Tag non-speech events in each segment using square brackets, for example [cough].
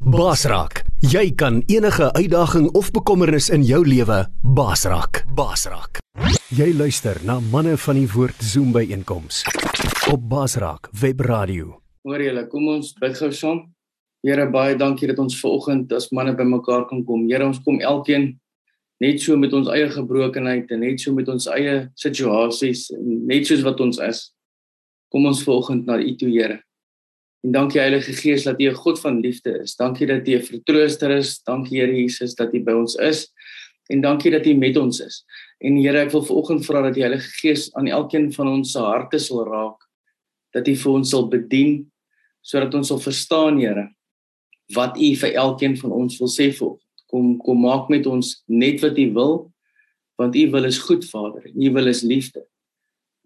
Basraak, jy kan enige uitdaging of bekommernis in jou lewe basraak. Basraak. Jy luister na manne van die woord Zoom by einkoms op Basraak Web Radio. Hoor julle, kom ons bid gou saam. Here, baie dankie dat ons vanoggend as manne bymekaar kan kom. Here, ons kom elkeen net so met ons eie gebrokenheid en net so met ons eie situasies, net soos wat ons is. Kom ons vanoggend na U toe, Here. En dankie Heilige Gees dat U 'n God van liefde is. Dankie dat U 'n vertrooster is. Dankie Here Jesus dat U by ons is. En dankie dat U met ons is. En Here, ek wil vanoggend vra dat die Heilige Gees aan elkeen van ons se harte sal raak. Dat U vir ons sal bedien sodat ons sal verstaan, Here, wat U vir elkeen van ons wil sê vanoggend. Kom kom maak met ons net wat U wil, want U wil is goed, Vader. U wil is liefde.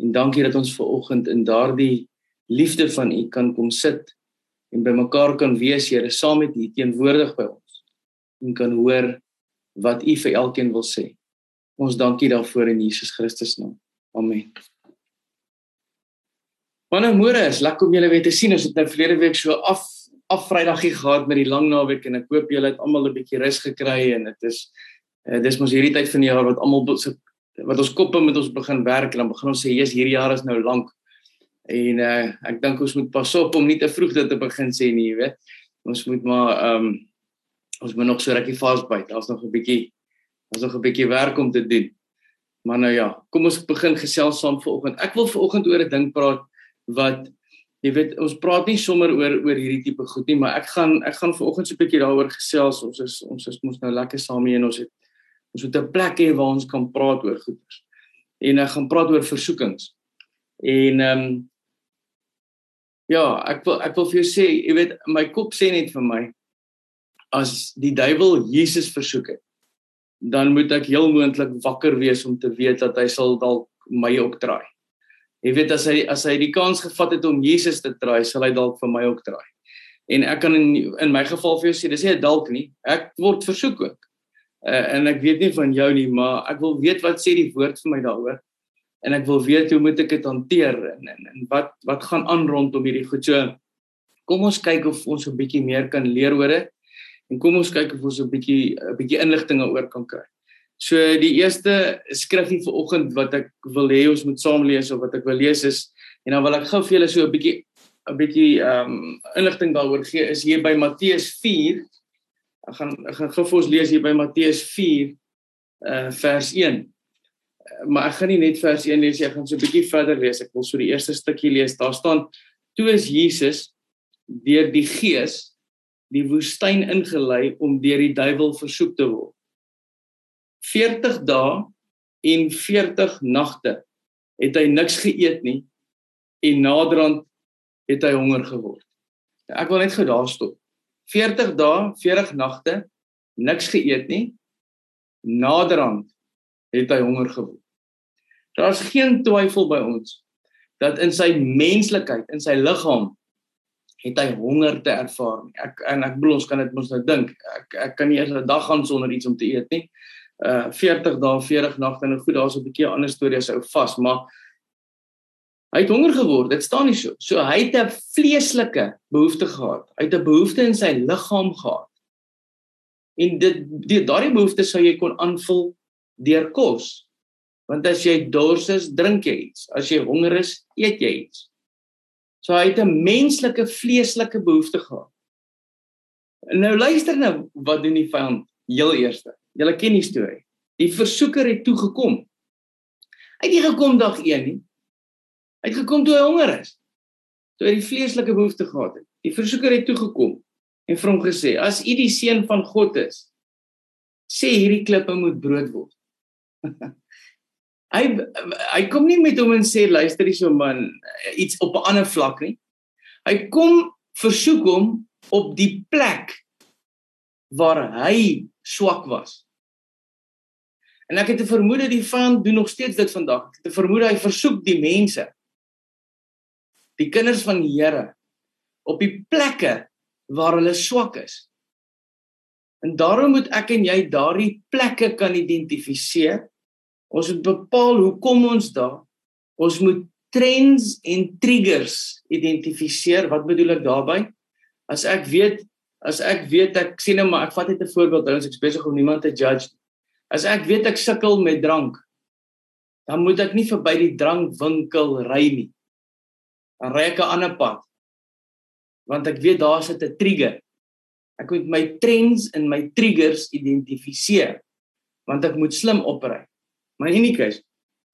En dankie dat ons vanoggend in daardie liefde van U kan kom sit en by mekaar kan wees, Here, saam met U teenwoordig by ons en kan hoor wat U vir elkeen wil sê. Ons dankie daarvoor in Jesus Christus naam. Amen. Nou, môre is lekker om julle weer te sien. Ons het nou verlede week so af af Vrydagie gehad met die lang naweek en ek hoop julle het almal 'n bietjie rus gekry en dit is uh, dis mos hierdie tyd van die jaar wat almal wat ons koppe met ons begin werk en dan begin ons sê jy's hierdie jaar is nou lank. En uh ek dink ons moet pas op om nie te vroeg dit te begin sê nie, jy weet. Ons moet maar ehm um, ons moet nog so rukkie vasbyt. Daar's nog 'n bietjie daar's nog 'n bietjie werk om te doen. Maar nou ja, kom ons begin gesels saam vanoggend. Ek wil vanoggend oor 'n ding praat wat jy weet, ons praat nie sommer oor oor hierdie tipe goed nie, maar ek gaan ek gaan vanoggend so 'n bietjie daaroor gesels. Ons is ons is mos nou lekker saam hier en ons het ons moet 'n plek hê waar ons kan praat oor goeders. En ek gaan praat oor versoekings. En ehm um, Ja, ek wil ek wil vir jou sê, jy weet, my kop sê net vir my as die duiwel Jesus versoek het, dan moet ek heel moontlik wakker wees om te weet dat hy sal dalk my ook draai. Jy weet as hy as hy die kans gevat het om Jesus te draai, sal hy dalk vir my ook draai. En ek kan in in my geval vir jou sê, dis nie dalk nie, ek word versoek ook. Uh, en ek weet nie van jou nie, maar ek wil weet wat sê die woord vir my daaroor en ek wil weet hoe moet ek dit hanteer en, en en wat wat gaan aan rondom hierdie goed. So kom ons kyk of ons 'n bietjie meer kan leer oor dit en kom ons kyk of ons 'n bietjie 'n bietjie inligtinge oor kan kry. So die eerste skrifgie vir oggend wat ek wil hê ons moet saam lees of wat ek wil lees is en dan wil ek gou vir julle so 'n bietjie 'n bietjie ehm um, inligting daaroor gee is hier by Matteus 4. Ek gaan ek gaan gou vir ons lees hier by Matteus 4 uh vers 1 maar ek gaan nie net vers 1 lees ek gaan so 'n bietjie verder lees. Ek wil so die eerste stukkie lees. Daar staan: "Toe is Jesus deur die Gees die woestyn ingelei om deur die duiwel versoek te word. 40 dae en 40 nagte het hy niks geëet nie en naderhand het hy honger geword." Ek wil net gou daar stop. 40 dae, 40 nagte, niks geëet nie. Naderhand het hy honger geword. Daar's geen twyfel by ons dat in sy menslikheid, in sy liggaam het hy honger te ervaar. Ek en ek bedoel ons kan dit mos nou dink. Ek ek kan nie eers 'n dag gaan sonder iets om te eet nie. Uh 40 dae, 40 nagte en goed, daar's 'n bietjie ander storie as ou vas, maar hy het honger geword. Dit staan nie so. So hy het 'n vleeslike behoefte gehad. Hy het 'n behoefte in sy liggaam gehad. En dit die daardie behoefte sou jy kon aanvul deur kos. Want as jy dors is, drink jy iets. As jy honger is, eet jy iets. So hy het 'n menslike vleeslike behoefte gehad. Nou luister nou wat doen die vyand heel eerste. Julle ken die storie. Die versoeker het toe gekom. Hy het nie gekom dag 1 nie. Hy het gekom toe hy honger is. Toe hy die vleeslike behoefte gehad het. Die versoeker het toe gekom en vir hom gesê: "As u die seun van God is, sê hierdie klippe moet brood word." Hy hy kom nie met hom en sê luister hierso man iets op 'n ander vlak nie. Hy kom versoek hom op die plek waar hy swak was. En ek het 'n vermoede die vyand doen nog steeds dit vandag. Ek het 'n vermoede hy versoek die mense die kinders van die Here op die plekke waar hulle swak is. En daarom moet ek en jy daardie plekke kan identifiseer Ons moet bepaal hoekom ons daar. Ons moet trends en triggers identifiseer. Wat bedoel ek daarmee? As ek weet as ek weet ek sien nou maar ek vat net 'n voorbeeld, ons ek besig om niemand te judge. As ek weet ek sukkel met drank, dan moet ek nie verby die drankwinkel ry nie. Dan ry ek 'n ander pad. Want ek weet daar sit 'n trigger. Ek moet my trends en my triggers identifiseer. Want ek moet slim opry. Maar in enige geval,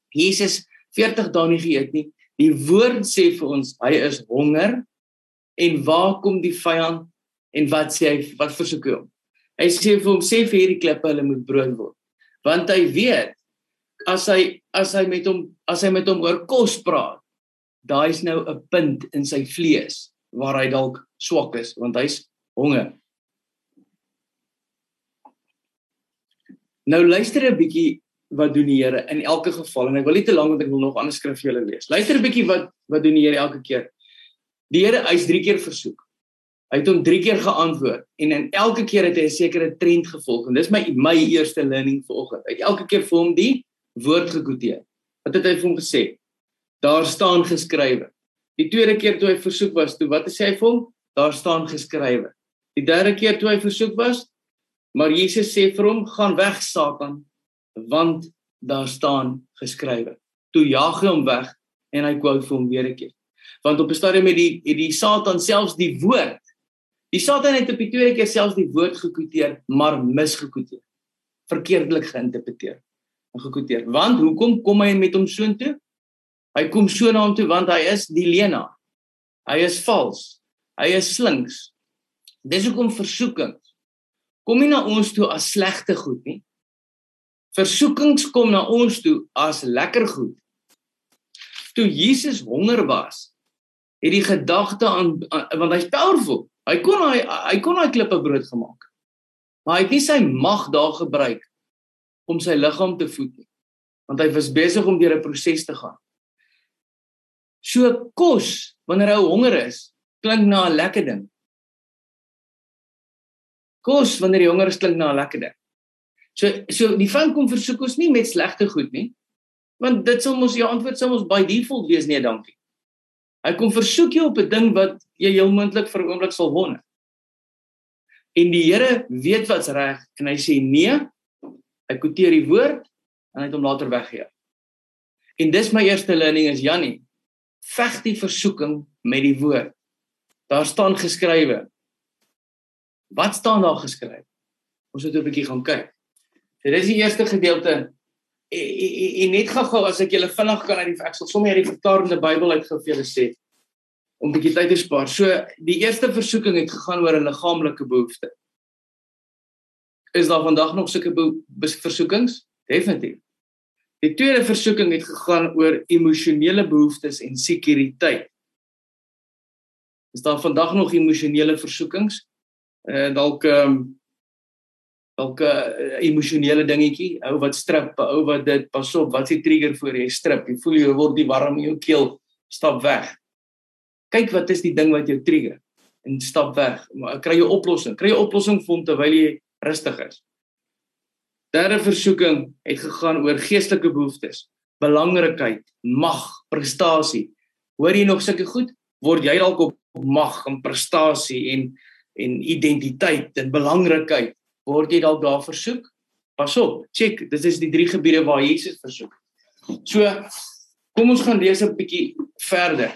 Jesus 40 dae nie geëet nie. Die woord sê vir ons hy is honger en waar kom die vyand en wat sê hy wat versoek hy hom? Hy sê vir hom sê vir hierdie klippe hulle moet brood word. Want hy weet as hy as hy met hom as hy met hom oor kos praat, daai is nou 'n punt in sy vlees waar hy dalk swak is want hy's honger. Nou luister 'n bietjie wat doen die Here in elke geval en ek wil nie te lank want ek wil nog ander skrif vir julle lees. Luister 'n bietjie wat wat doen die Here elke keer. Die Here hy's 3 keer versoek. Hy het hom 3 keer geantwoord en in elke keer het hy 'n sekere trend gevolg en dis my my eerste learning vanoggend. Hy het elke keer vir hom die woord gekwoteer. Wat het hy vir hom gesê? Daar staan geskrywe. Die tweede keer toe hy versoek was, toe wat sê hy vir hom? Daar staan geskrywe. Die derde keer toe hy versoek was, maar Jesus sê vir hom, "Gaan weg, Satan, want daar staan geskrywe." Toe jaag hy hom weg en hy quote vir hom weer 'n keer. Want op 'n stadium met die het die Satan selfs die woord Die Satan het op die tweede keer selfs die woord gekwoteer, maar misgekwoteer. Verkeerdelik geïnterpreteer en gekwoteer. Want hoekom kom hy met hom soontoe? Hy kom so na hom toe want hy is die leenaar. Hy is vals. Hy is slinks. Dis hoekom versoekings kom nie na ons toe as slegte goed nie. Versoekings kom na ons toe as lekker goed. Toe Jesus honger was, het die gedagte aan, aan want hy's powerful. Hy kon hy hy kon daai klippe brood gemaak. Maar hy het nie sy mag daar gebruik om sy liggaam te voed nie. Want hy was besig om deur 'n proses te gaan. So kos wanneer hy honger is, klink na 'n lekker ding. Kos wanneer jy honger is klink na 'n lekker ding. So so die van kom versoek ons nie met slegte goed nie. Want dit sal mos jou antwoord sal mos by default wees nee dankie. Hy kom versoek jou op 'n ding wat jy heel moontlik vir 'n oomblik sal wonder. En die Here weet wat's reg en hy sê nee. Hy kwoteer die woord en hy het hom later weggegee. En dis my eerste learning is Jannie. Veg die versoeking met die woord. Daar staan geskrywe. Wat staan daar geskryf? Ons moet 'n bietjie gaan kyk. So dis die eerste gedeelte. En, en, en net gou-gou as ek julle vinnig kan uit die ek sal sommer uit die vertalende Bybel uit gou vir julle sê om 'n bietjie tyd te spaar. So die eerste versoeking het gegaan oor 'n liggaamlike behoefte. Is daar vandag nog sulke versoekings? Definitief. Die tweede versoeking het gegaan oor emosionele behoeftes en sekuriteit. Is daar vandag nog emosionele versoekings? Uh dalk ehm um, dalk 'n uh, emosionele dingetjie, ou wat strip, ou wat dit pas op, wat s'e trigger vir jy strip? Jy voel jy word die warm in jou keel, stap weg. Kyk wat is die ding wat jou trigger en stap weg. Maar kry 'n oplossing. Kry 'n oplossing vir hom terwyl jy rustig is. Derde versoeking het gegaan oor geestelike behoeftes, belangrikheid, mag, prestasie. Hoor jy nog sulke goed? Word jy dalk op mag en prestasie en en identiteit en belangrikheid word jy dalk daar versoek? Pas op, check, dit is die drie gebiede waar Jesus versoek. So kom ons gaan lees 'n bietjie verder.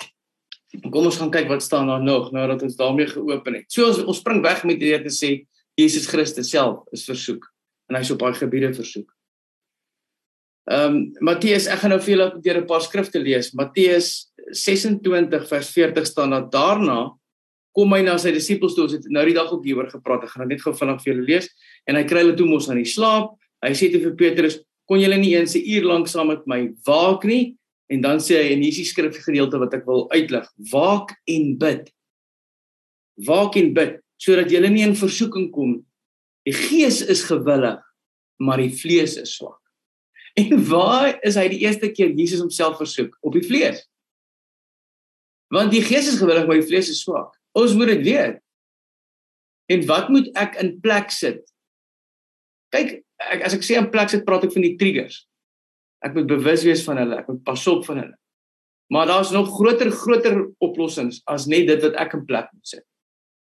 Kom ons gaan kyk wat staan daar nog nadat ons daarmee geopen het. So ons ons spring weg met hier te sê Jesus Christus self is versoek en hy's op baie gebiede versoek. Ehm um, Matteus, ek gaan nou vir julle 'n paar skrifte lees. Matteus 26 vers 40 staan dat daarna kom hy na sy disippels toe. Ons het nou die dag ook hieroor gepraat. Ek gaan dit net gou vinnig vir julle lees. En hy kry hulle toe mos aan die slaap. Hy sê te vir Petrus, "Kon julle nie eens 'n uur lank saam met my waak nie?" En dan sê hy en hier is die skrifgedeelte wat ek wil uitlig. Waak en bid. Waak en bid sodat jy nie in versoeking kom. Die gees is gewillig, maar die vlees is swak. [laughs] En waar is hy die eerste keer Jesus homself versoek? Op die vlees. Want die gees is gewillig, maar die vlees is swak. Ons moet dit weet. En wat moet ek in plek sit? Kyk, ek, as ek sê in plek sit, praat ek van die triggers. Ek moet bewus wees van hulle, ek moet pas op van hulle. Maar daar's nog groter groter oplossings as net dit wat ek in plek moet sit.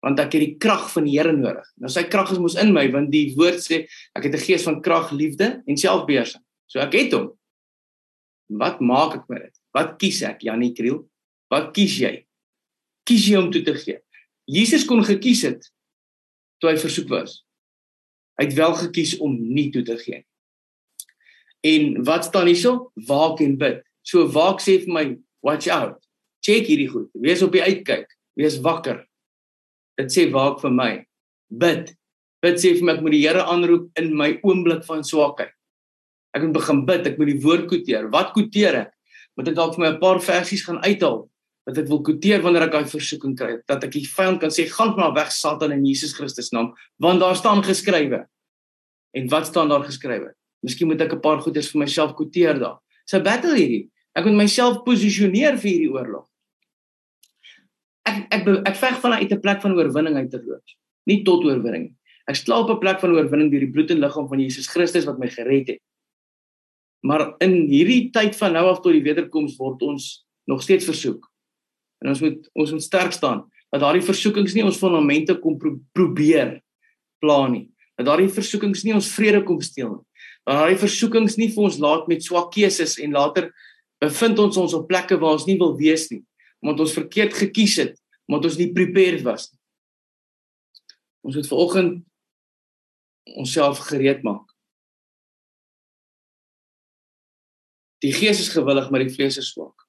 want ek het die krag van die Here nodig. Nou sy krag is mos in my want die woord sê ek het 'n gees van krag, liefde en selfbeheersing. So ek het hom. Wat maak ek met dit? Wat kies ek, Janie Kriel? Wat kies jy? Kies jy om toe te gee? Jesus kon gekies het toe hy versoek was. Hy het wel gekies om nie toe te gee. En wat staan hierso? Waak en bid. So waak sê vir my, watch out. Check hierdie goed. Wees op die uitkyk. Wees wakker. Dit sê waak vir my. Bid. Bid sê vir my ek moet die Here aanroep in my oomblik van swakheid. Ek moet begin bid, ek moet die woord quoteer. Wat quoteer ek? Moet ek dalk vir my 'n paar versies gaan uithaal wat ek wil quoteer wanneer ek daai versoeking kry, dat ek die vyand kan sê gaan maar weg Satan in Jesus Christus naam, want daar staan geskrywe. En wat staan daar geskrywe? Miskien moet ek 'n paar goeders vir myself quoteer daar. 'n battle hierdie. Ek moet myself posisioneer vir hierdie oorlog ek ek ek veg vanuit 'n plek van oorwinning uit te loop. Nie tot oorwinning. Ek slaap op 'n plek van oorwinning deur die bloed en liggaam van Jesus Christus wat my gered het. Maar in hierdie tyd van nou af tot die wederkoms word ons nog steeds versoek. En ons moet ons moet sterk staan dat daardie versoekings nie ons fondamente kom pro probeer pla nie. Dat daardie versoekings nie ons vrede kom steel nie. Dat daardie versoekings nie vir ons laat met swak keuses en later bevind ons ons op plekke waar ons nie wil wees nie omdat ons verkeerd gekies het, omdat ons nie prepared was nie. Ons moet vanoggend onsself gereed maak. Die gees is gewillig, maar die vlees is swak.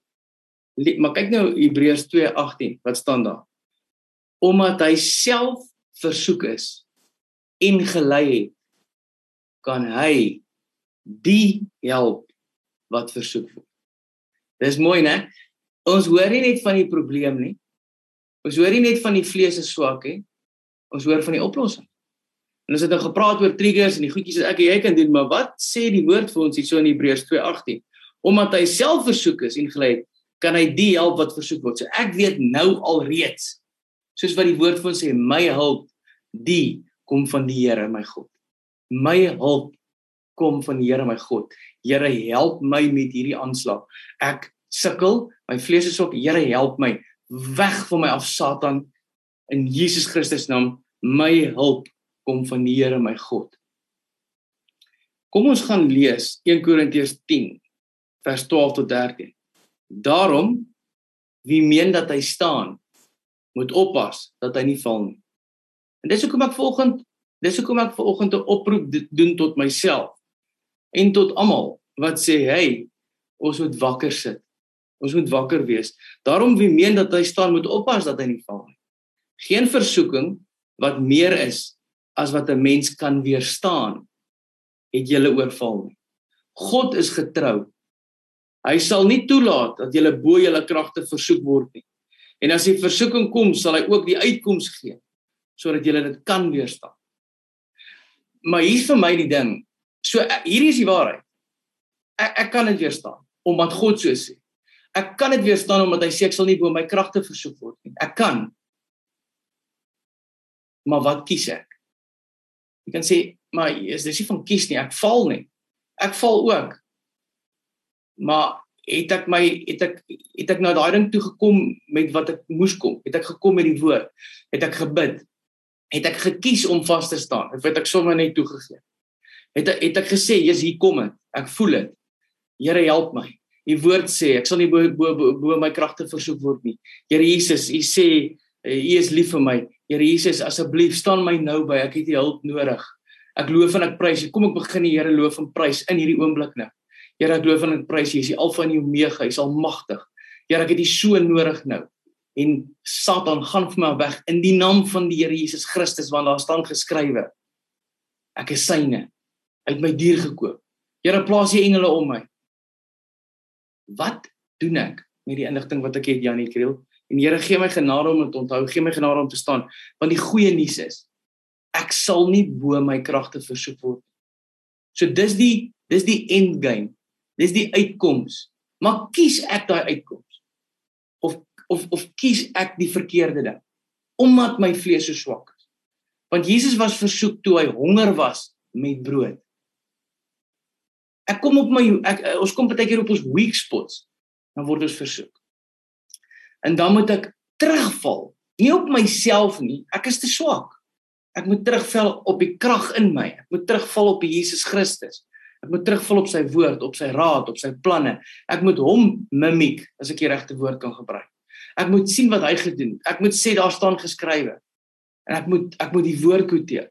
Maar kyk nou Hebreërs 2:18, wat staan daar? Omdat hy self versoek is en gelei het, kan hy die help wat versoek word. Dis mooi, né? Ons hoor nie net van die probleem nie. Ons hoor nie net van die vlees is swak nie. Ons hoor van die oplossing. En ons het nou gepraat oor triggers en die goedjies wat ek en jy kan doen, maar wat sê die woord vir ons hierso in Hebreërs 2:18? Omdat hy self versoek is en gelei het, kan hy die help wat versoek word. So ek weet nou alreeds soos wat die woord vir ons sê, my hulp die kom van die Here, my God. My hulp kom van die Here, my God. Here, help my met hierdie aanslag. Ek sukkel, my vlees is op, Here help my weg van my af Satan in Jesus Christus naam. My hulp kom van die Here my God. Kom ons gaan lees 1 Korintiërs 10 vers 12 tot 13. Daarom wie meen dat hy staan, moet oppas dat hy nie val nie. En dis hoekom ek vanoggend, dis hoekom ek vanoggend 'n oproep doen tot myself en tot almal wat sê, "Hey, ons moet wakker sit. Ons moet wakker wees. Daarom wie meen dat hy staan moet oppas dat hy nie val nie. Geen versoeking wat meer is as wat 'n mens kan weerstaan het julle oorval nie. God is getrou. Hy sal nie toelaat dat julle bo julle kragte versoek word nie. En as die versoeking kom, sal hy ook die uitkoms gee sodat julle dit kan weerstaan. Maar hier's vir my die ding. So hierdie is die waarheid. Ek ek kan dit weerstaan omdat God so sê. Ek kan dit weerstaan omdat hy sê ek sal nie bo my kragte versoek word nie. Ek kan. Maar wat kies ek? Jy kan sê, maar is dis nie van kies nie, ek val nie. Ek val ook. Maar het ek my het ek het ek na daai ding toe gekom met wat ek moes kom? Het ek gekom met die woord? Het ek gebid? Het ek gekies om vas te staan? Het ek sommer net toegegee? Het ek het ek gesê, "Jesus, hier kom dit. Ek voel dit. Here, help my." Die woord sê, ek sal nie bo bo, bo, bo my kragte versoek word nie. Here Jesus, U sê U is lief vir my. Here Jesus, asseblief staan my nou by. Ek het U hulp nodig. Ek loof en ek prys. Kom ek begin die Here loof en prys in hierdie oomblik nou. Here, ek loof en ek prys U. U is die Alfa en die Omega. U is almagtig. Here, ek het U so nodig nou. En Satan gaan vir my weg in die naam van die Here Jesus Christus want daar staan geskrywe. Ek is syne. Uit my dier gekoop. Here, plaas U engele om my wat doen ek met die inligting wat ek het Janie Kriel? En Here gee my genade om dit onthou, gee my genade om te staan, want die goeie nuus is ek sal nie bo my kragte versoek word. So dis die dis die end game. Dis die uitkoms. Maar kies ek daai uitkoms? Of of of kies ek die verkeerde ding? Omdat my vlees so swak is. Want Jesus was versoek toe hy honger was met brood. Ek kom op my ek ons kom baie keer op ons weak spots. Dan word ons versoek. En dan moet ek terugval Nie op myself nie. Ek is te swak. Ek moet terugval op die krag in my. Ek moet terugval op Jesus Christus. Ek moet terugval op sy woord, op sy raad, op sy planne. Ek moet hom mimiek as ek die regte woord kan gebruik. Ek moet sien wat hy gedoen het. Ek moet sê daar staan geskrywe. En ek moet ek moet die woord quoteer.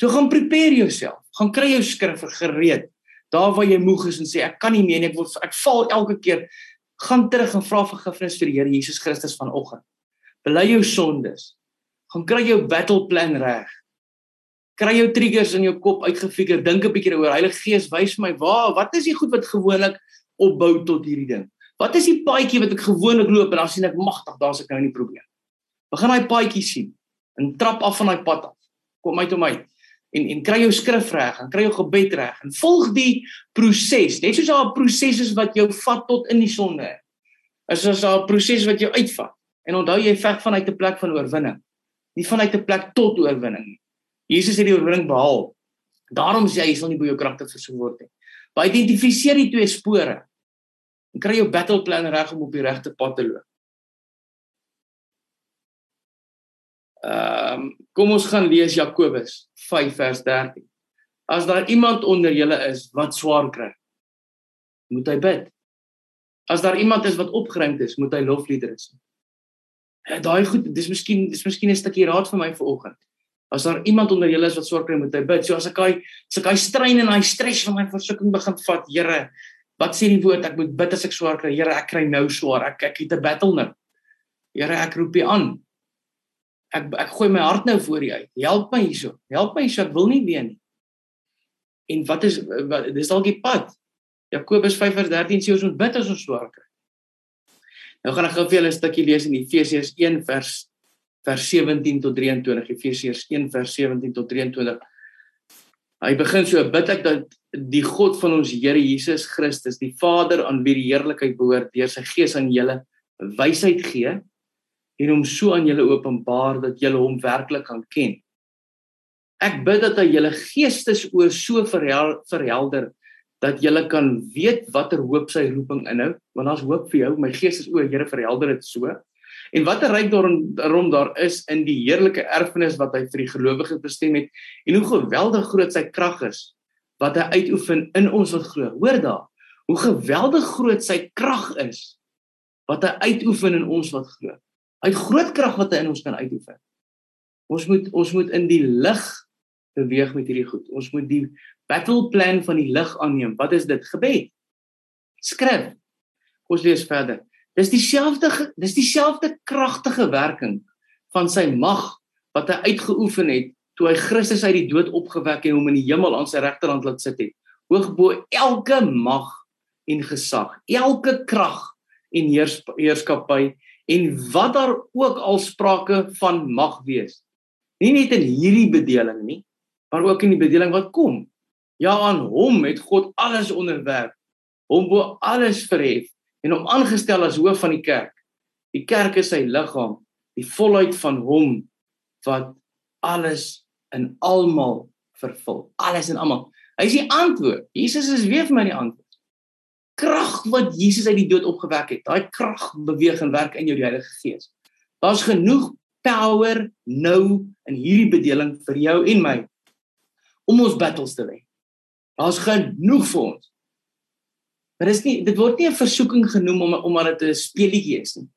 So gaan prepare jouself. Gaan kry jou skrif gereed. Daar waar jy moeg is en sê ek kan nie meer nie, ek word ek val elke keer. Gaan terug en vra vergifnis vir die Here Jesus Christus vanoggend. Bely jou sondes. Gaan kry jou battle plan reg kry jou triggers in jou kop uitgefigure, dink 'n bietjie daaroor. Heilige Gees, wys my waar, wat is die goed wat gewoonlik opbou tot hierdie ding? Wat is die paadjie wat ek gewoonlik loop en dan sien ek magtig, daar's ek nou nie probleem. Begin daai paadjie sien en trap af van daai pad af. Kom uit om uit en en kry jou skrif reg en kry jou gebed reg en volg die proses. Net soos daar 'n proses is wat jou vat tot in die sonde. Is as daar 'n proses wat jou uitvat. En onthou jy veg vanuit 'n plek van oorwinning. Nie vanuit 'n plek tot oorwinning nie. Jesus het die oorwinning behaal. Daarom sê hy sal nie by jou kragte versoek word nie. By identifiseer die twee spore. En kry jou battle plan reg om op die regte pad te loop. Ehm um, kom ons gaan lees Jakobus 5 vers 13. As daar iemand onder julle is wat swaar kry, moet hy bid. As daar iemand is wat opgeruimd is, moet hy lofliedere sing. Ja, daai goed, dis miskien dis miskien 'n stukkie raad vir my vanoggend. As daar iemand onder julle is wat swaar kry, moet hy bid. So as ek hy ek hy strein en hy stres van my versoeking begin vat, Here, wat sê die woord? Ek moet bid as ek swaar kry. Here, ek kry nou swaar. Ek ek het 'n battle nou. Here, ek roep U aan. Ek ek gooi my hart nou voor U uit. Help my hierso. Help my hierso. Ek wil nie weer nie. En wat is wat, dis dalk die pad. Jakobus 5:13 sê ons moet bid as ons swaar kry. Nou gaan ek gou vir julle 'n stukkie lees in Efesiërs 1 vers vers 17 tot 23 Efesiërs 1 vers 17 tot 23 Hy begin so bid ek dat die God van ons Here Jesus Christus die Vader aan wie die heerlikheid behoort deur sy gees aan julle wysheid gee en hom so aan julle openbaar dat julle hom werklik kan ken. Ek bid dat hy julle geestes oor so verhel, verhelder dat julle kan weet watter hoop sy roeping inhou want daar's hoop vir jou. My gees is o Here verhelder dit so En wat 'n ryk daarom daar is in die heerlike erfenis wat hy vir die gelowiges bestem het en hoe geweldig groot sy krag is wat hy uitoefen in ons wat glo. Hoor daar. Hoe geweldig groot sy krag is wat hy uitoefen in ons wat glo. Hy het groot krag wat hy in ons kan uitoefen. Ons moet ons moet in die lig beweeg met hierdie goed. Ons moet die battle plan van die lig aanneem. Wat is dit? Gebed. Skrif. Ons lees verder. Dis dieselfde dis dieselfde kragtige werking van sy mag wat hy uitgeoefen het toe hy Christus uit die dood opgewek en hom in die hemel aan sy regterhand laat sit het. Hoog bo elke mag en gesag, elke krag en heers, heerskappy en wat daar ook al sprake van mag wees. Nie net in hierdie bedeling nie, maar ook in die bedeling wat kom. Ja, aan hom het God alles onderwerf, hom bo alles verhef en hom aangestel as hoof van die kerk. Die kerk is sy liggaam, die volheid van hom wat alles in almal vervul. Alles en almal. Hy is die antwoord. Jesus is weer vir my die antwoord. Krag wat Jesus uit die dood opgewek het. Daai krag beweeg en werk in jou die Heilige Gees. Daar's genoeg power nou in hierdie bedeling vir jou en my om ons battles te wen. Daar's genoeg vir ons. Maar dis nie dit word nie 'n versoeking genoem om omdat dit 'n speelietjie is nie.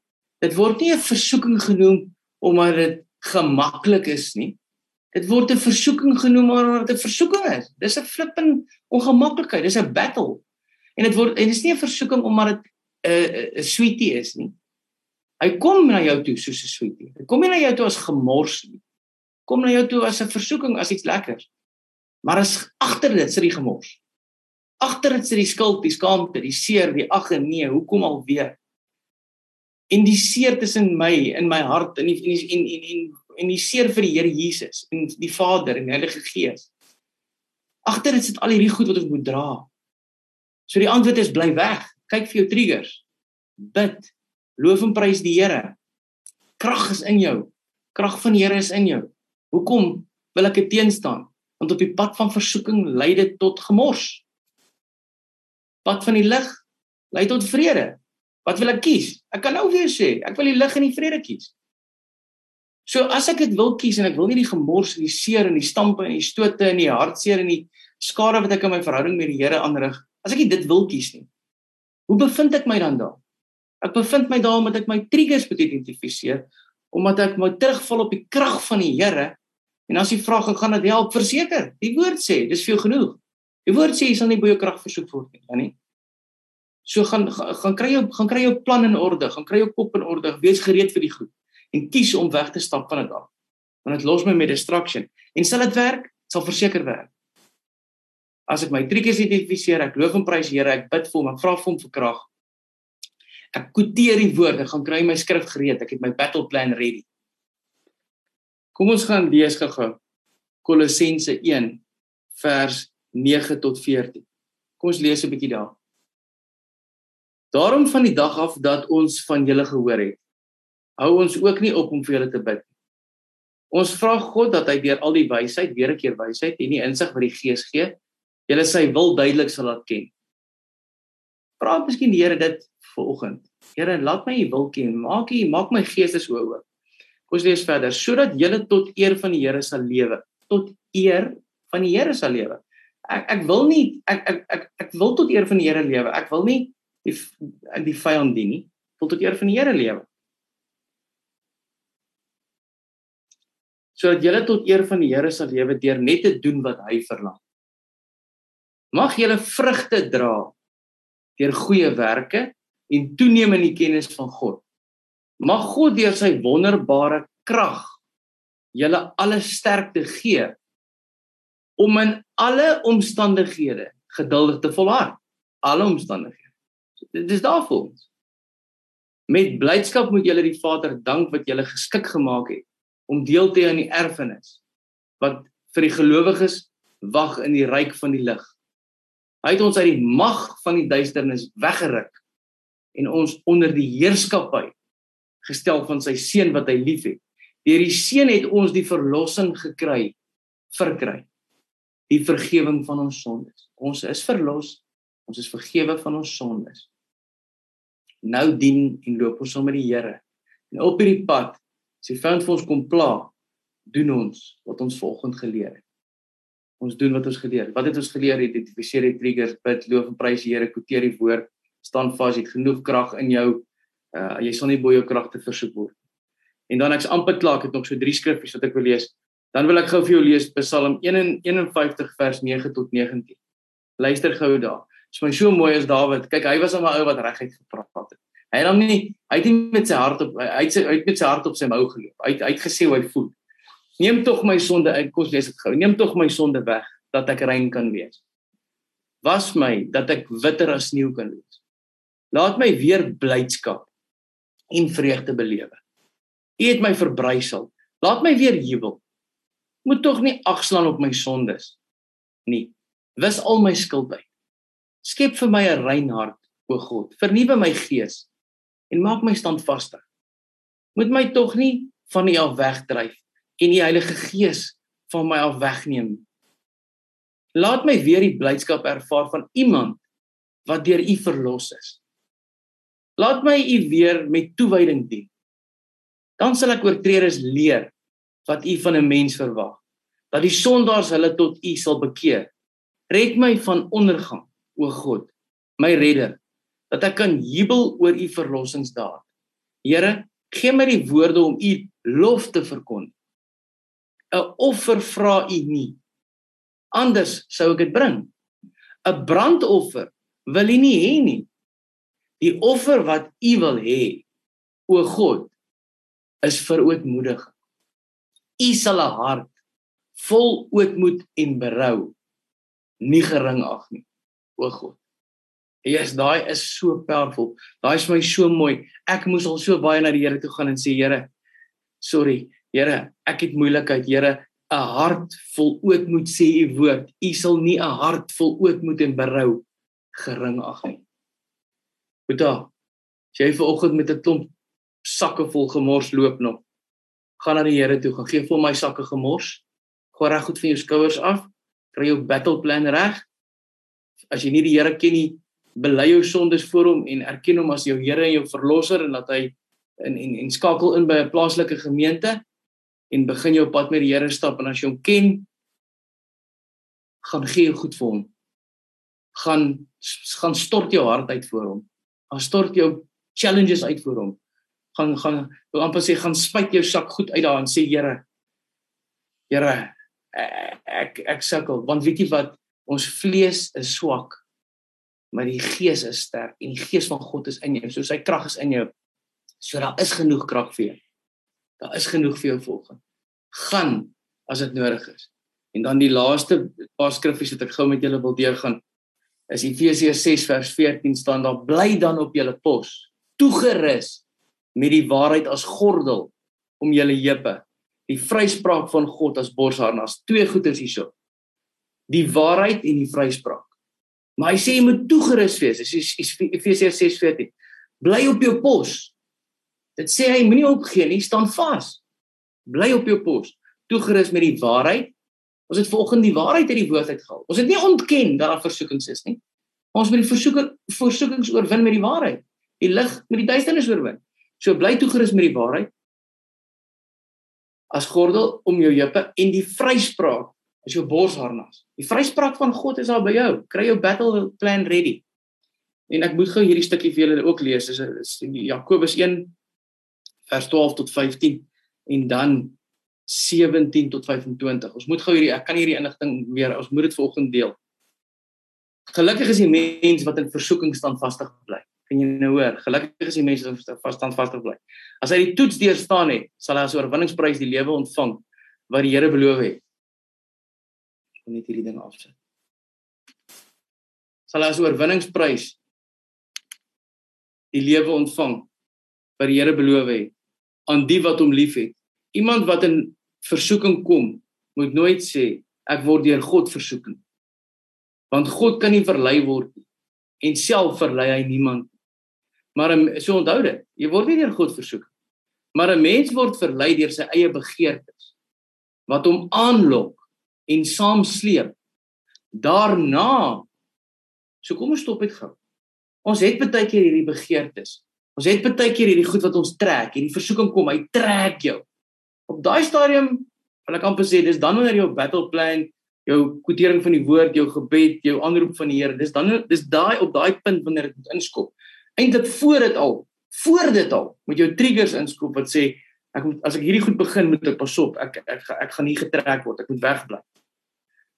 Dit word nie 'n versoeking genoem omdat dit gemaklik is nie. Dit word 'n versoeking genoem omdat dit 'n versoeking is. Dis 'n flipping ongemaklikheid, dis 'n battle. En dit word en dis nie 'n versoeking omdat dit 'n uh, 'n sweetie is nie. Hy kom na jou toe soos 'n sweetie. Hy kom nie na jou toe as gemors nie. Kom na jou toe as 'n versoeking, as iets lekkers. Maar as agter dit sit die gemors agter dit sit die skuld, die skaamte, die seer, die ag en nee, hoekom alweer? En die seer tussen my in my hart en die en en en, en, en die seer vir die Here Jesus en die Vader en die Heilige Gees. Agter dit sit al hierdie goed wat ons moet dra. So die antwoord is bly weg. Kyk vir jou triggers. Bid. Loof en prys die Here. Krag is in jou. Krag van die Here is in jou. Hoekom wil ek teenstaan? Want op die pad van versoeking lei dit tot gemors pad van die lig lei tot vrede. Wat wil ek kies? Ek kan nou weer sê, ek wil die lig en die vrede kies. So as ek dit wil kies en ek wil nie die gemors en die seer en die stampe en die stote en die hartseer en die skade wat ek in my verhouding met die Here aanrig, as ek dit wil kies nie. Hoe bevind ek my dan daar? Ek bevind my daar omdat ek my triggers moet identifiseer, omdat ek moet terugval op die krag van die Here. En as jy vra gaan dit help, verseker. Die woord sê, dis vir jou genoeg. Die woord sê jy sal nie by jou krag versoek word nie, nie. So gaan gaan kry jou gaan kry jou plan in orde, gaan kry jou kop in orde, wees gereed vir die goed en kies om weg te stap van dit af. Want dit los my met distraction. En sal dit werk? Sal verseker werk. As ek my triggers identifiseer, ek loof en prys die Here, ek bid vir hom, ek vra vir hom vir krag. Ek kwoteer die woorde, gaan kry my skrif gereed, ek het my battle plan ready. Kom ons gaan lees gou-gou. Kolossense 1 vers 9 tot 14. Kom ons lees 'n bietjie daar. Daarom van die dag af dat ons van julle gehoor het, hou ons ook nie op om vir julle te bid nie. Ons vra God dat hy deur al die wysheid, weer 'n keer wysheid en die insig wat die Gees gee, julle sy wil duidelik sal laat ken. Vra miskien die Here dit vanoggend. Here, laat my u wil ken. Maak u maak my gees so oop. Kom ons lees verder. Sodat julle tot eer van die Here sal lewe. Tot eer van die Here sal lewe ek ek wil nie ek ek ek ek wil tot eer van die Here lewe. Ek wil nie die die vyand dien nie. Ek wil tot eer van die Here lewe. Sodat julle tot eer van die Here sal lewe deur net te doen wat hy verlang. Mag julle vrugte dra deur goeie werke en toeneem in die kennis van God. Mag God deur sy wonderbare krag julle alle sterkte gee om in alle omstandighede geduldig te volhard. Alle omstandighede. Dit is daar vir ons. Met blydskap moet julle die Vader dank wat julle geskik gemaak het om deel te hê aan die erfenis wat vir die gelowiges wag in die ryk van die lig. Hy het ons uit die mag van die duisternis weggeruk en ons onder die heerskappy gestel van sy seun wat hy liefhet. Deur die seun het ons die verlossing gekry, verkry die vergifnis van ons sondes. Ons is verlos. Ons is vergewe van ons sondes. Nou dien en loop ons saam met die Here. En op hierdie pad, as die vyand vir ons kom pla, doen ons wat ons volgens geleer het. Ons doen wat ons geleer het. Wat het ons geleer? Identifiseer die triggers, bid, loof en prys die Here, kwoteer die woord, staan vas, het genoeg krag in jou. Uh jy sal nie bo jou kragte versoek word. En dan ek's amper klaar, ek het nog so drie skriffies wat ek wil lees. Dan wil ek gou vir jou lees Psalm 51 vers 9 tot 19. Luister gou daar. Dit is my so mooi as Dawid. Kyk, hy was 'n ou wat reguit gepraat het. Hy het hom nie hy het nie met sy hart op hy het sy uit met sy hart op sy mou geloop. Hy hy het gesê hoe hy voel. Neem tog my sonde uit. Kom lees dit gou. Neem tog my sonde weg dat ek rein kan wees. Was my dat ek witter as sneeu kan wees. Laat my weer blydskap en vreugde belewe. U het my verbrysel. Laat my weer jubel moet tog nie agslaan op my sondes nie. Wis al my skuld uit. Skep vir my 'n rein hart, o God. Vernuwe my gees en maak my standvastig. Moet my tog nie van U af wegdryf en die Heilige Gees van my af wegneem. Laat my weer die blydskap ervaar van iemand wat deur U verlos is. Laat my U weer met toewyding dien. Dan sal ek oortreders leer wat u van 'n mens verwag. Dat die sondaars hulle tot u sal bekeer. Red my van ondergang, o God, my redder, dat ek kan jubel oor u verlossingsdaad. Here, gee my die woorde om u lof te verkondig. 'n Offer vra u nie. Anders sou ek dit bring. 'n Brandoffer wil u nie hê nie. Die offer wat u wil hê, o God, is vir ootmoedige. U sal 'n hart vol ootmoed en berou nie gering ag nie. O God. Jesus, daai is so powerful. Daai is my so mooi. Ek moes al so baie na die Here toe gaan en sê, Here, sorry. Here, ek het moeilikheid. Here, 'n hart vol ootmoed sê u woord. U sal nie 'n hart vol ootmoed en berou gering ag nie. Boeta, jy ver oggend met 'n klomp sakke vol gemors loop nog gaan na die Here toe, gaan gee vir my sakke gemors. Gooi reg goed van jou skouers af. Kry jou battle plan reg. As jy nie die Here ken nie, bely jou sondes voor hom en erken hom as jou Here en jou verlosser en dat hy in en en skakel in by 'n plaaslike gemeente en begin jou pad met die Here stap en as jy hom ken gaan gee goed vir hom. Gaan gaan stort jou hart uit vir hom. Gaan stort jou challenges uit vir hom. Gaan gaan wil amper sê gaan spuit jou sak goed uit daar en sê Here Here ek ek sukkel want weet jy wat ons vlees is swak maar die gees is sterk en die gees van God is in jou. So sy krag is in jou. So daar is genoeg krag vir jou. Daar is genoeg vir jou volgende. Gaan as dit nodig is. En dan die laaste paar skriffies wat ek gou met julle wil deurgaan is Efesiërs 6 vers 14 staan daar bly dan op julle pos toegerus met die waarheid as gordel om julle heupe. Die vryspraak van God as borsharnas twee goeders hierso. Die waarheid en die vryspraak. Maar hy sê jy moet toegerus wees. Dis Efesiërs 6:14 bly op jou pos. Dit sê hy moenie opgee nie staan vas. Bly op jou pos. Toegerus met die waarheid. Ons het volgens die waarheid uit die woord uitgehaal. Ons het nie ontken dat daar versoekings is nie. Ons moet die versoeking versoekings oorwin met die waarheid. Die lig met die duisternis oorwin. So bly toegerus met die waarheid as gordel om jou heupe en die vryspraak as jou borsharnas. Die vryspraak van God is daar by jou. Kry jou battle plan ready. En ek moet gou hierdie stukkie vir julle ook lees. Dis is Jakobus 1 vers 12 tot 15 en dan 17 tot 25. Ons moet gou hierdie ek kan hierdie inligting weer ons moet dit volgende deel. Gelukkig is die mens wat in versoeking standvastig bly. Kan jy nou hoor? Gelukkig is die mens wat standvastig bly. As hy die toets deurstaan het, sal hy as oorwinningsprys die lewe ontvang wat die Here beloof het. Ek wil net hierdie ding afsit. Sal hy as oorwinningsprys die lewe ontvang wat die Here beloof het aan die wat hom liefhet iemand wat in versoeking kom, moet nooit sê ek word deur God versoek nie. Want God kan nie verlei word nie en self verlei hy niemand. Maar so onthou dit, jy word nie deur God versoek. Maar 'n mens word verlei deur sy eie begeertes wat hom aanlok en saamsleep. Daarna so kom ons stop dit gou. Ons het baie keer hierdie begeertes. Ons het baie keer hierdie goed wat ons trek, hierdie versoeking kom, hy trek jou op daai stadium wil ek amper sê dis dan wanneer jou battle plan, jou kwotering van die woord, jou gebed, jou aanroep van die Here, dis dan dis daai op daai punt wanneer dit moet inskop. Eintlik voor dit al, voor dit al, moet jou triggers inskop wat sê ek moet as ek hierdie goed begin moet ek pas op, ek ek ek, ek gaan nie getrek word, ek moet wegbly.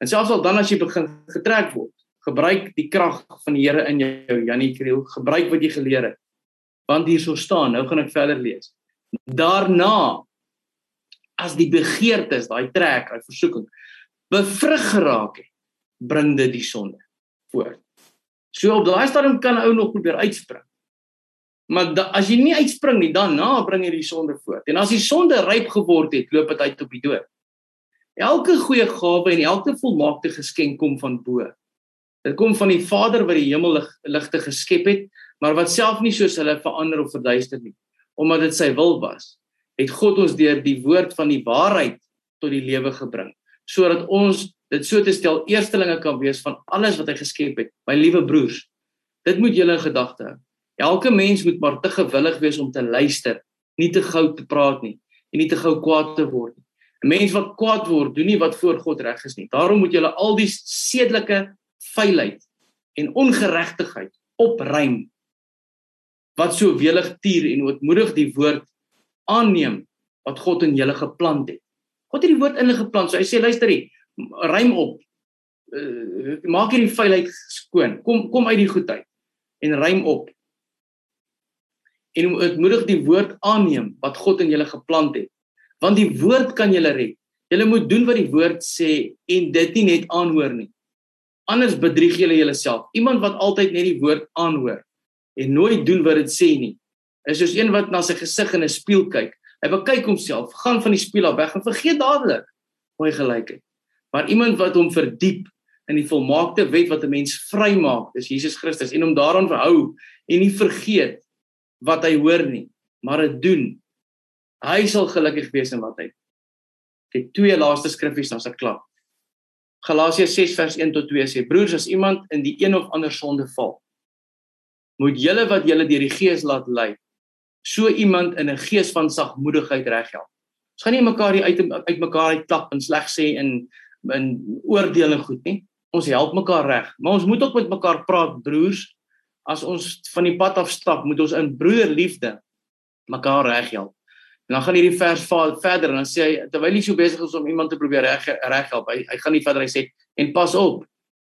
En selfs al dan as jy begin getrek word, gebruik die krag van die Here in jou, Janie Kriel, gebruik wat jy geleer het. Want hier sou staan, nou gaan ek verder lees. Daarna as die begeertes, daai trek, daai versoeking bevrug geraak het, bring dit die sonde voort. So op daai stadium kan ou nog probeer uitspring. Maar da, as jy nie uitspring nie, dan na bring jy die sonde voort. En as die sonde ryp geword het, loop dit uit op die dood. Elke goeie gawe en elke volmaakte geskenk kom van bo. Dit kom van die Vader wat die hemel ligte geskep het, maar wat self nie soos hulle verander of verduister nie, omdat dit sy wil was het God ons deur die woord van die waarheid tot die lewe gebring sodat ons dit so te stel eerstelinge kan wees van alles wat hy geskep het my liewe broers dit moet julle in gedagte hou elke mens moet maar te gewillig wees om te luister nie te gou te praat nie en nie te gou kwaad te word nie 'n mens wat kwaad word doen nie wat voor God reg is nie daarom moet julle al die sedelike vuilheid en ongeregtigheid opruim wat so welig tier en ootmoedig die woord aanneem wat God in julle geplant het. God het die woord in hulle geplant. So hy sê luister hier, ruim op. Uh, maak hierdie vuilheid skoon. Kom kom uit die goedheid en ruim op. En ontmoedig die woord aanneem wat God in julle geplant het. Want die woord kan julle red. Julle moet doen wat die woord sê en dit nie net aanhoor nie. Anders bedrieg julle jouself. Iemand wat altyd net die woord aanhoor en nooit doen wat dit sê nie, is soos een wat na sy gesig in 'n spieël kyk. Hy bekyk homself, gaan van die spieël af weg en vergeet dadelik hoe hy gelyk het. Maar iemand wat hom verdiep in die volmaakte wet wat 'n mens vrymaak, is Jesus Christus en hom daaraan verhou en nie vergeet wat hy hoor nie, maar dit doen. Hy sal gelukkig wees in wat hy. Die twee laaste skriffies dan se klaar. Galasiërs 6 vers 1 tot 2 sê: Broers, as iemand in die een of ander sonde val, moet julle wat julle deur die Gees laat lei, so iemand in 'n gees van sagmoedigheid reghelp. Ons gaan nie mekaar uit uit mekaar uit klap en sleg sê in in oordeling goed nie. Ons help mekaar reg, maar ons moet ook met mekaar praat, broers. As ons van die pad af stap, moet ons in broederliefde mekaar reg help. En dan gaan hierdie vers verder en dan sê hy terwyl hy so besig is om iemand te probeer reg reg help, hy hy gaan nie verder hy sê en pas op.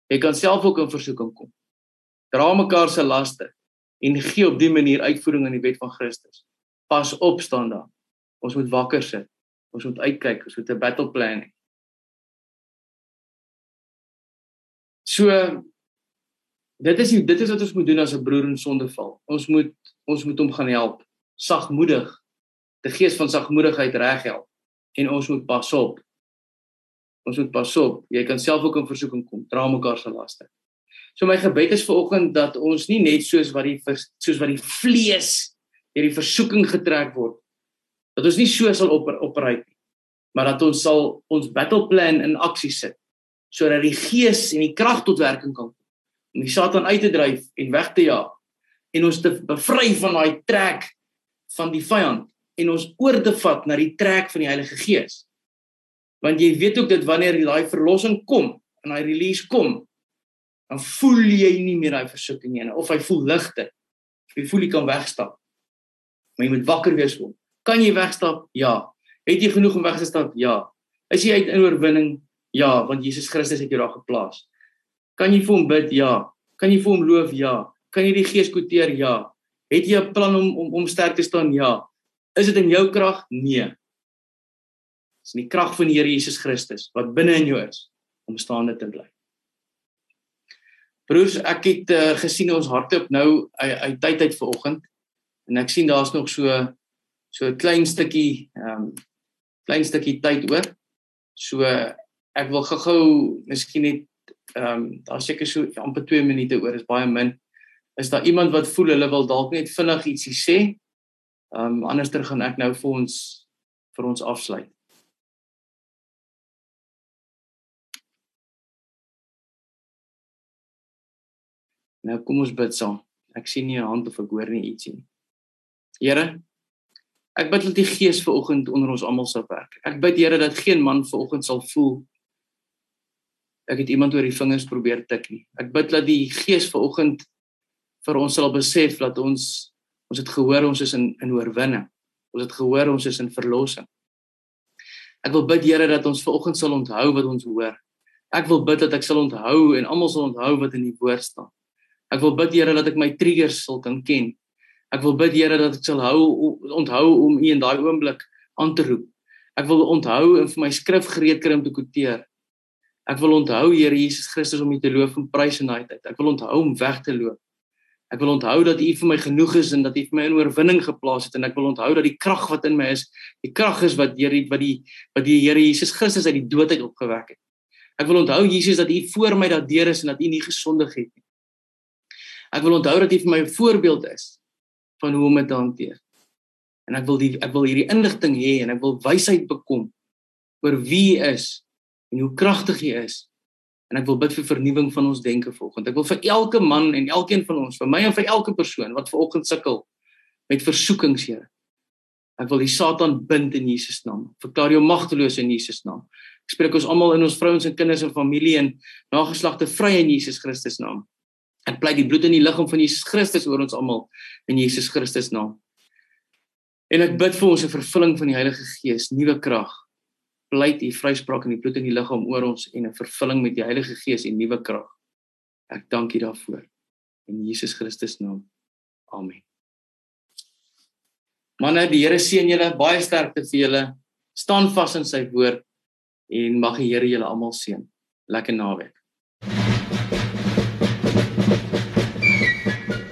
Jy kan self ook in versoeking kom. Dra mekaar se laste en gee op dië manier uitvoering aan die wet van Christus. Pas op staan daar. Ons moet wakker sit. Ons moet uitkyk, ons moet 'n battle plan hê. So dit is dit is wat ons moet doen as 'n broer in sonde val. Ons moet ons moet hom gaan help, sagmoedig, die gees van sagmoedigheid reg help en ons moet pas op. Ons moet pas op. Jy kan self ook in versoeking kom. Dra mekaar se laste. So my gebed is vir oggend dat ons nie net soos wat die soos wat die vlees deur die versoeking getrek word dat ons nie so sal op opereer nie maar dat ons sal ons battle plan in aksie sit sodat die gees en die krag tot werking kan kom om die satan uit te dryf en weg te jaag en ons te bevry van daai trek van die vyand en ons oor te vat na die trek van die Heilige Gees want jy weet ook dit wanneer daai verlossing kom en daai release kom dan voel jy nie meer daai versoeking nie of hy voel ligter. Jy voel jy kan wegstap. Maar jy moet wakker wees om. Kan jy wegstap? Ja. Het jy genoeg om weg te stap? Ja. Is jy uit in oorwinning? Ja, want Jesus Christus het jou daar geplaas. Kan jy vir hom bid? Ja. Kan jy vir hom loof? Ja. Kan jy die Gees kwoteer? Ja. Het jy 'n plan om om om sterk te staan? Ja. Is dit in jou krag? Nee. Dis in die krag van die Here Jesus Christus wat binne in jou is om staande te bly. Broers, ek het uh, gesien ons harte op nou uit tyd uit vanoggend en ek sien daar's nog so so 'n klein stukkie ehm um, klein stukkie tyd oor. So ek wil gou-gou miskien net ehm um, daar seker so amper 2 minute oor is baie min. Is daar iemand wat voel hulle wil dalk net vinnig ietsie sê? Ehm um, anderster gaan ek nou vir ons vir ons afsluit. Nou kom ons bid saam. Ek sien nie 'n hand of ek hoor nie ietsie nie. Here, ek bid dat die Gees vanoggend onder ons almal sal werk. Ek bid Here dat geen man vanoggend sal voel ek het iemand oor die vingers probeer tik nie. Ek bid dat die Gees vanoggend vir ons sal besef dat ons ons het gehoor ons is in in oorwinning. Ons het gehoor ons is in verlossing. Ek wil bid Here dat ons vanoggend sal onthou wat ons hoor. Ek wil bid dat ek sal onthou en almal sal onthou wat in die woord staan. Ek wil bid Here dat ek my triggers sal kan ken. Ek wil bid Here dat ek sal hou onthou om U in daai oomblik aan te roep. Ek wil onthou en vir my skrif gereed kry om te kwoteer. Ek wil onthou Here Jesus Christus om U te loof en prys in daai tyd. Ek wil onthou om weg te loop. Ek wil onthou dat U vir my genoeg is en dat U vir my in oorwinning geplaas het en ek wil onthou dat die krag wat in my is, die krag is wat deur wat die wat die Here Jesus Christus uit die dood uit opgewek het. Ek wil onthou Jesus dat U voor my daardeur is en dat U nie gesondig het nie. Ek wil onthou dat hy vir my 'n voorbeeld is van hoe om te hanteer. En ek wil die ek wil hierdie inligting hê en ek wil wysheid bekom oor wie is en hoe kragtig hy is. En ek wil bid vir vernuwing van ons denke vanoggend. Ek wil vir elke man en elkeen van ons, vir my en vir elke persoon wat vanoggend sukkel met versoekings, Here. Ek wil die Satan bind in Jesus naam. Verklaar jou magteloos in Jesus naam. Ek spreek ons almal in ons vrouens en kinders en familie en nageslagte vry in Jesus Christus naam. Ek pleit die bloed in die liggaam van Jesus Christus oor ons almal in Jesus Christus naam. En ek bid vir ons 'n vervulling van die Heilige Gees, nuwe krag. Pleit u vryspraak in die bloed in die liggaam oor ons en 'n vervulling met die Heilige Gees en nuwe krag. Ek dank U daarvoor in Jesus Christus naam. Amen. Manne, die Here seën julle, baie sterkte vir julle. Staan vas in sy woord en mag die Here julle almal seën. Lekker naweek.